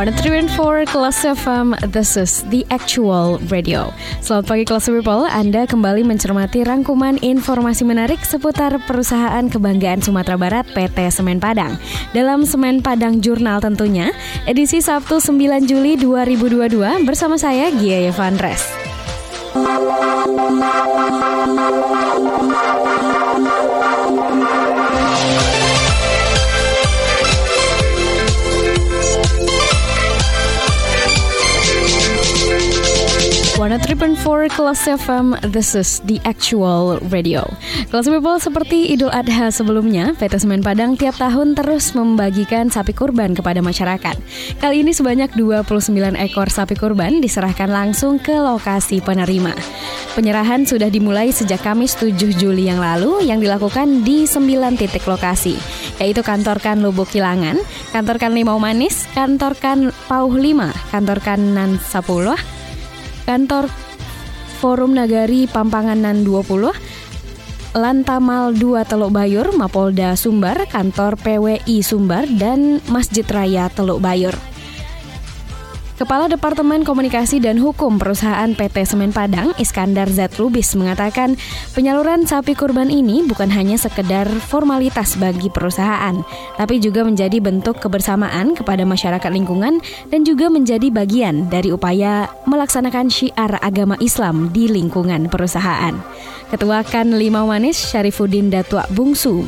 One three and four Kelas FM, this is the actual radio. Selamat pagi Kelas People, Anda kembali mencermati rangkuman informasi menarik seputar perusahaan kebanggaan Sumatera Barat PT Semen Padang. Dalam Semen Padang Jurnal tentunya, edisi Sabtu 9 Juli 2022 bersama saya Gia Evandres. One four Kelas FM, this is the actual radio. Kelas People seperti Idul Adha sebelumnya, PT Semen Padang tiap tahun terus membagikan sapi kurban kepada masyarakat. Kali ini sebanyak 29 ekor sapi kurban diserahkan langsung ke lokasi penerima. Penyerahan sudah dimulai sejak Kamis 7 Juli yang lalu yang dilakukan di 9 titik lokasi, yaitu Kantorkan Lubuk Kilangan, Kantorkan Limau Manis, Kantorkan Pauh 5, Kantorkan Nan Sapuluh, Kantor Forum Nagari Pampanganan 20, Lantamal 2 Teluk Bayur, Mapolda Sumbar, Kantor PWI Sumbar, dan Masjid Raya Teluk Bayur. Kepala Departemen Komunikasi dan Hukum Perusahaan PT Semen Padang, Iskandar Z. Lubis mengatakan, penyaluran sapi kurban ini bukan hanya sekedar formalitas bagi perusahaan, tapi juga menjadi bentuk kebersamaan kepada masyarakat lingkungan dan juga menjadi bagian dari upaya melaksanakan syiar agama Islam di lingkungan perusahaan. Ketua Kan Limau Manis Syarifuddin Datua Bungsu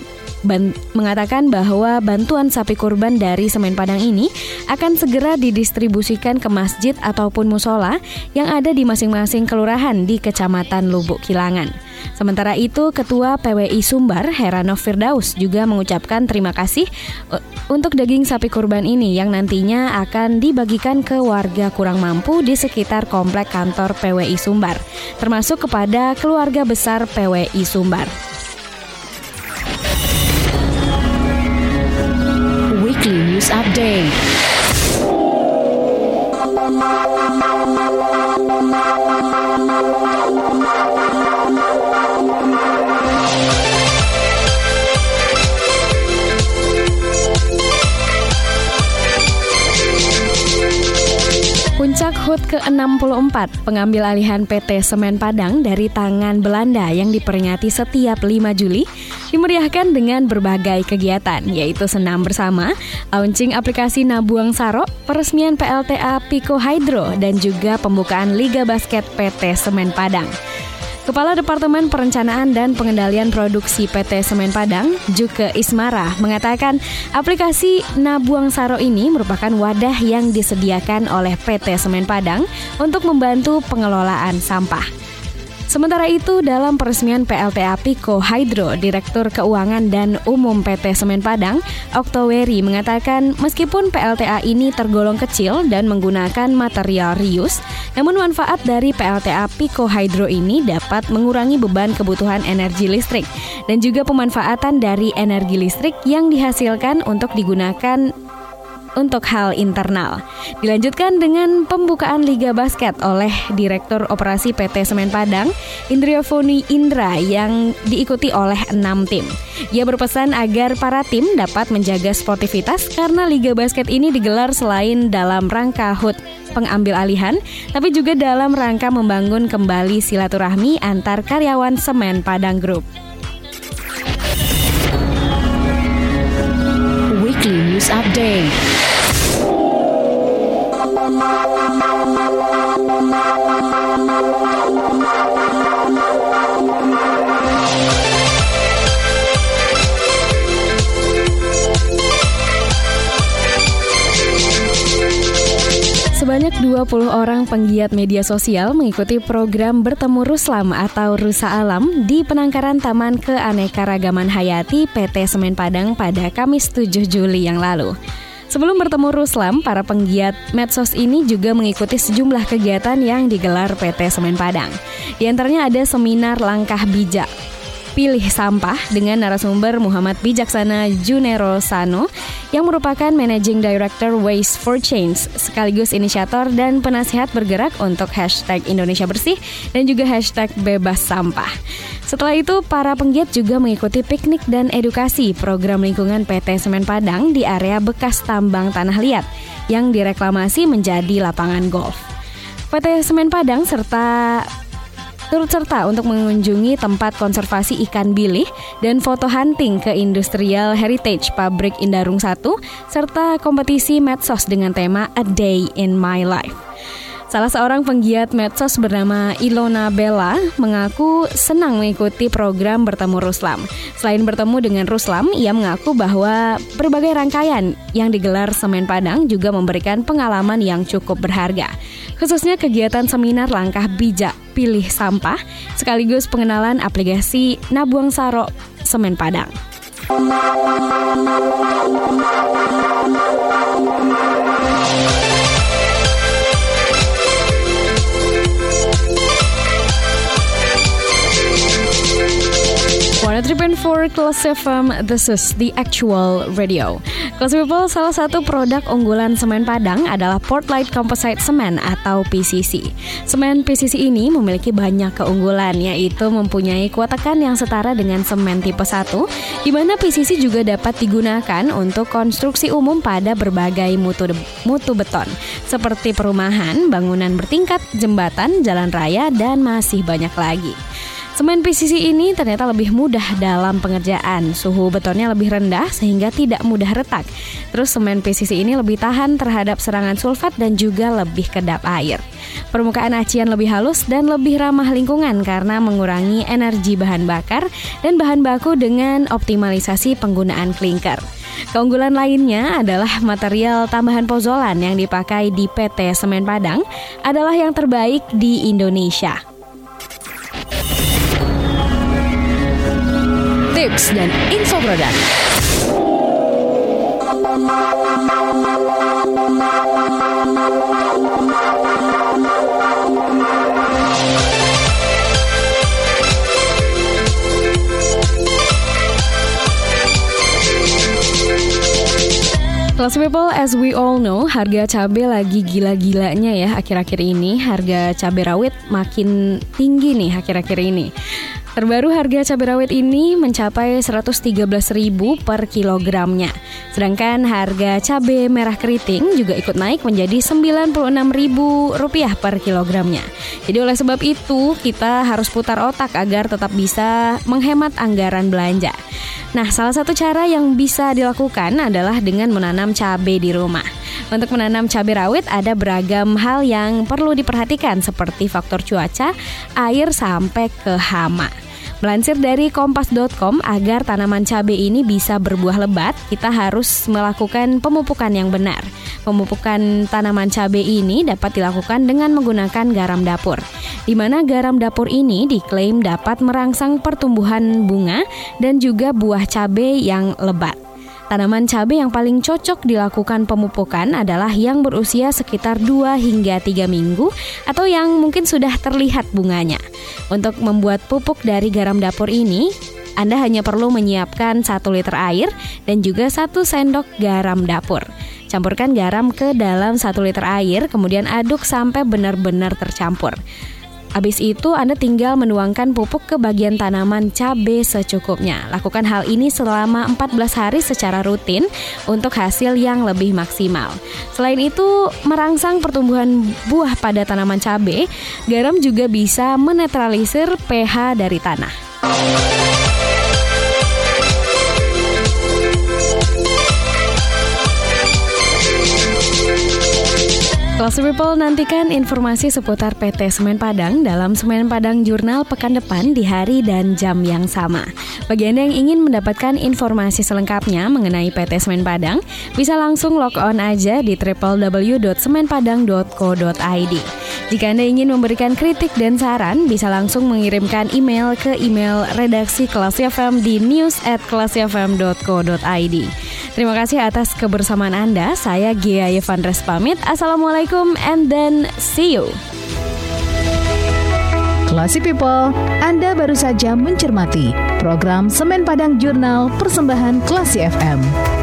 mengatakan bahwa bantuan sapi kurban dari Semen Padang ini akan segera didistribusikan ke masjid ataupun musola yang ada di masing-masing kelurahan di Kecamatan Lubuk Kilangan. Sementara itu, Ketua PWI Sumbar, Heranov Firdaus, juga mengucapkan terima kasih uh, untuk daging sapi kurban ini yang nantinya akan dibagikan ke warga kurang mampu di sekitar komplek kantor PWI Sumbar, termasuk kepada keluarga besar PWI Sumbar. Puncak HUT ke-64, pengambil alihan PT Semen Padang dari tangan Belanda yang diperingati setiap 5 Juli, dimeriahkan dengan berbagai kegiatan, yaitu senam bersama, launching aplikasi Nabuang Saro, peresmian PLTA Pico Hydro, dan juga pembukaan Liga Basket PT Semen Padang. Kepala Departemen Perencanaan dan Pengendalian Produksi PT Semen Padang, Juke Ismara, mengatakan aplikasi Nabuang Saro ini merupakan wadah yang disediakan oleh PT Semen Padang untuk membantu pengelolaan sampah. Sementara itu, dalam peresmian PLTA Pico Hydro, Direktur Keuangan dan Umum PT Semen Padang, Oktoweri mengatakan meskipun PLTA ini tergolong kecil dan menggunakan material reuse, namun manfaat dari PLTA Pico Hydro ini dapat mengurangi beban kebutuhan energi listrik dan juga pemanfaatan dari energi listrik yang dihasilkan untuk digunakan untuk hal internal. Dilanjutkan dengan pembukaan Liga Basket oleh Direktur Operasi PT Semen Padang, Indriafoni Indra yang diikuti oleh enam tim. Ia berpesan agar para tim dapat menjaga sportivitas karena Liga Basket ini digelar selain dalam rangka HUT pengambil alihan, tapi juga dalam rangka membangun kembali silaturahmi antar karyawan Semen Padang Group. Weekly News Update. Sebanyak 20 orang penggiat media sosial mengikuti program Bertemu Ruslam atau Rusa Alam di penangkaran Taman Keanekaragaman Hayati PT Semen Padang pada Kamis 7 Juli yang lalu. Sebelum bertemu Ruslam, para penggiat medsos ini juga mengikuti sejumlah kegiatan yang digelar PT Semen Padang. Di antaranya ada seminar langkah bijak Pilih Sampah dengan narasumber Muhammad Bijaksana Junero Sano yang merupakan Managing Director Waste for Change sekaligus inisiator dan penasihat bergerak untuk hashtag Indonesia Bersih dan juga hashtag Bebas Sampah. Setelah itu, para penggiat juga mengikuti piknik dan edukasi program lingkungan PT Semen Padang di area bekas tambang tanah liat yang direklamasi menjadi lapangan golf. PT Semen Padang serta turut serta untuk mengunjungi tempat konservasi ikan bilih dan foto hunting ke Industrial Heritage Pabrik Indarung 1 serta kompetisi medsos dengan tema A Day in My Life. Salah seorang penggiat medsos bernama Ilona Bella mengaku senang mengikuti program Bertemu Ruslam. Selain bertemu dengan Ruslam, ia mengaku bahwa berbagai rangkaian yang digelar Semen Padang juga memberikan pengalaman yang cukup berharga. Khususnya kegiatan seminar langkah bijak pilih sampah sekaligus pengenalan aplikasi Nabuang Saro Semen Padang. 103.4 Kelas FM, this is the actual radio. Kelas People, salah satu produk unggulan semen Padang adalah Portlight Composite Semen atau PCC. Semen PCC ini memiliki banyak keunggulan, yaitu mempunyai kuat tekan yang setara dengan semen tipe 1, di mana PCC juga dapat digunakan untuk konstruksi umum pada berbagai mutu, mutu beton, seperti perumahan, bangunan bertingkat, jembatan, jalan raya, dan masih banyak lagi. Semen PCC ini ternyata lebih mudah dalam pengerjaan. Suhu betonnya lebih rendah sehingga tidak mudah retak. Terus semen PCC ini lebih tahan terhadap serangan sulfat dan juga lebih kedap air. Permukaan acian lebih halus dan lebih ramah lingkungan karena mengurangi energi bahan bakar dan bahan baku dengan optimalisasi penggunaan klinker. Keunggulan lainnya adalah material tambahan pozolan yang dipakai di PT Semen Padang adalah yang terbaik di Indonesia. Tips dan info produk. Class people, as we all know, harga cabai lagi gila-gilanya ya akhir-akhir ini. Harga cabai rawit makin tinggi nih akhir-akhir ini. Terbaru harga cabai rawit ini mencapai 113.000 per kilogramnya. Sedangkan harga cabai merah keriting juga ikut naik menjadi Rp96.000 per kilogramnya. Jadi oleh sebab itu kita harus putar otak agar tetap bisa menghemat anggaran belanja. Nah, salah satu cara yang bisa dilakukan adalah dengan menanam cabai di rumah. Untuk menanam cabai rawit ada beragam hal yang perlu diperhatikan seperti faktor cuaca, air sampai ke hama. Melansir dari kompas.com, agar tanaman cabai ini bisa berbuah lebat, kita harus melakukan pemupukan yang benar. Pemupukan tanaman cabai ini dapat dilakukan dengan menggunakan garam dapur, di mana garam dapur ini diklaim dapat merangsang pertumbuhan bunga dan juga buah cabai yang lebat. Tanaman cabai yang paling cocok dilakukan pemupukan adalah yang berusia sekitar 2 hingga 3 minggu atau yang mungkin sudah terlihat bunganya. Untuk membuat pupuk dari garam dapur ini, anda hanya perlu menyiapkan 1 liter air dan juga 1 sendok garam dapur. Campurkan garam ke dalam 1 liter air, kemudian aduk sampai benar-benar tercampur. Habis itu Anda tinggal menuangkan pupuk ke bagian tanaman cabai secukupnya. Lakukan hal ini selama 14 hari secara rutin untuk hasil yang lebih maksimal. Selain itu, merangsang pertumbuhan buah pada tanaman cabai, garam juga bisa menetralisir pH dari tanah. Kelas People nantikan informasi seputar PT Semen Padang dalam Semen Padang Jurnal pekan depan di hari dan jam yang sama. Bagi Anda yang ingin mendapatkan informasi selengkapnya mengenai PT Semen Padang, bisa langsung log on aja di www.semenpadang.co.id. Jika Anda ingin memberikan kritik dan saran, bisa langsung mengirimkan email ke email redaksi Kelas FM di news. Terima kasih atas kebersamaan Anda. Saya Gia Yevandres pamit. Assalamualaikum and then see you. Classy People, Anda baru saja mencermati program Semen Padang Jurnal Persembahan Classy FM.